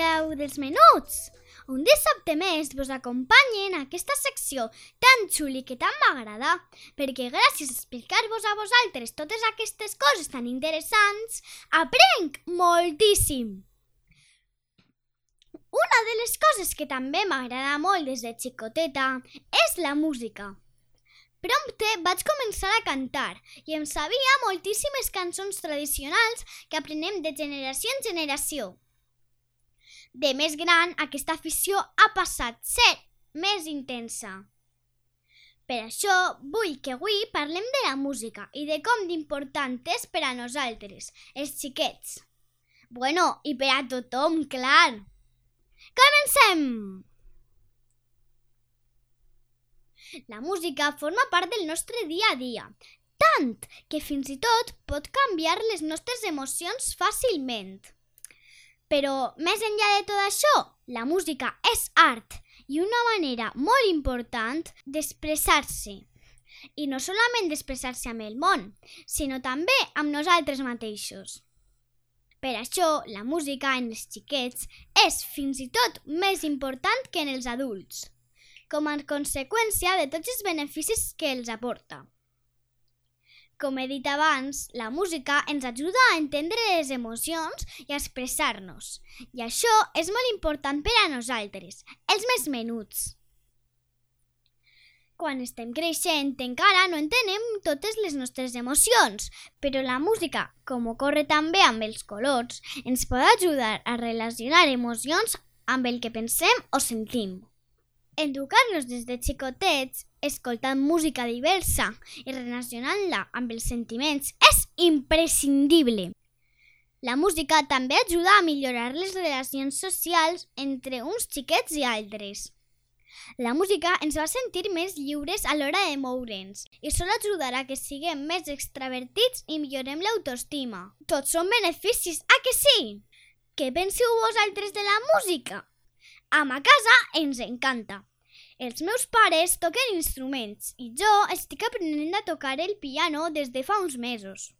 De dels menuts! Un dissabte més vos acompanyen en aquesta secció tan xuli que tant m'agrada, perquè gràcies a explicar-vos a vosaltres totes aquestes coses tan interessants, aprenc moltíssim! Una de les coses que també m'agrada molt des de xicoteta és la música. Prompte vaig començar a cantar i em sabia moltíssimes cançons tradicionals que aprenem de generació en generació. De més gran, aquesta afició ha passat ser més intensa. Per això vull que avui parlem de la música i de com d'important és per a nosaltres, els xiquets. Bueno, i per a tothom, clar. Comencem! La música forma part del nostre dia a dia, tant que fins i tot pot canviar les nostres emocions fàcilment. Però, més enllà de tot això, la música és art i una manera molt important d'expressar-se. I no solament d'expressar-se amb el món, sinó també amb nosaltres mateixos. Per això, la música en els xiquets és fins i tot més important que en els adults, com a conseqüència de tots els beneficis que els aporta. Com he dit abans, la música ens ajuda a entendre les emocions i a expressar-nos. I això és molt important per a nosaltres, els més menuts. Quan estem creixent encara no entenem totes les nostres emocions, però la música, com ocorre també amb els colors, ens pot ajudar a relacionar emocions amb el que pensem o sentim. Educar-nos des de xicotets, escoltant música diversa i relacionant-la amb els sentiments és imprescindible. La música també ajuda a millorar les relacions socials entre uns xiquets i altres. La música ens va sentir més lliures a l'hora de moure'ns i sol ajudar a que siguem més extravertits i millorem l'autoestima. Tots són beneficis, a que sí? Què penseu vosaltres de la música? A ma casa ens encanta. Els meus pares toquen instruments i jo estic aprenent a tocar el piano des de fa uns mesos.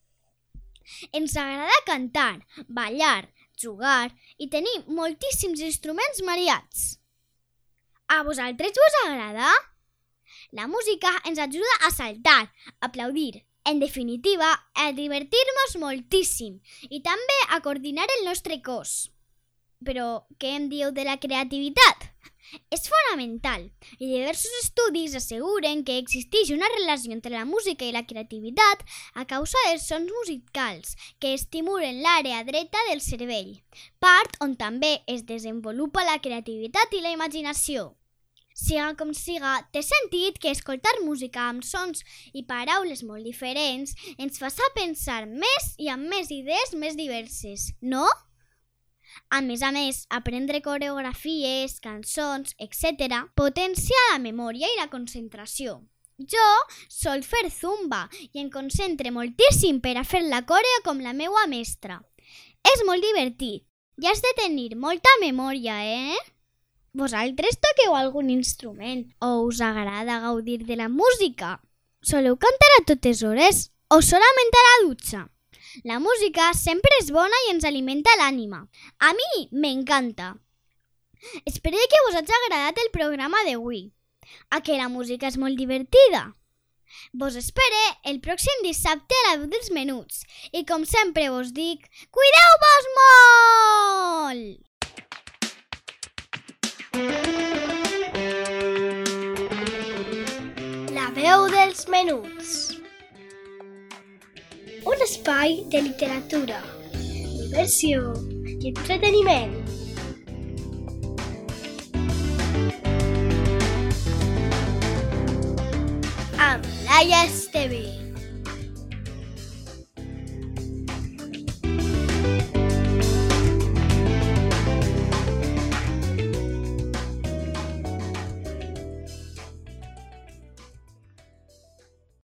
Ens agrada cantar, ballar, jugar i tenir moltíssims instruments mariats. A vosaltres us agrada? La música ens ajuda a saltar, a aplaudir, en definitiva, a divertir-nos moltíssim i també a coordinar el nostre cos. Però què em dieu de la creativitat? És fonamental i diversos estudis asseguren que existeix una relació entre la música i la creativitat a causa dels sons musicals que estimulen l'àrea dreta del cervell, part on també es desenvolupa la creativitat i la imaginació. Siga com siga, té sentit que escoltar música amb sons i paraules molt diferents ens fa pensar més i amb més idees més diverses, no? A més a més, aprendre coreografies, cançons, etc. potencia la memòria i la concentració. Jo sol fer zumba i em concentre moltíssim per a fer la coreo com la meua mestra. És molt divertit i has de tenir molta memòria, eh? Vosaltres toqueu algun instrument o us agrada gaudir de la música? Soleu cantar a totes hores o solament a la dutxa? La música sempre és bona i ens alimenta l'ànima. A mi m'encanta. Espero que us hagi agradat el programa d'avui. A que la música és molt divertida. Vos espere el pròxim dissabte a la veu dels menuts. I com sempre vos dic, cuideu-vos molt! La veu dels menuts. Un espai de literatura, diversió i entreteniment. Amb Laia Esteve.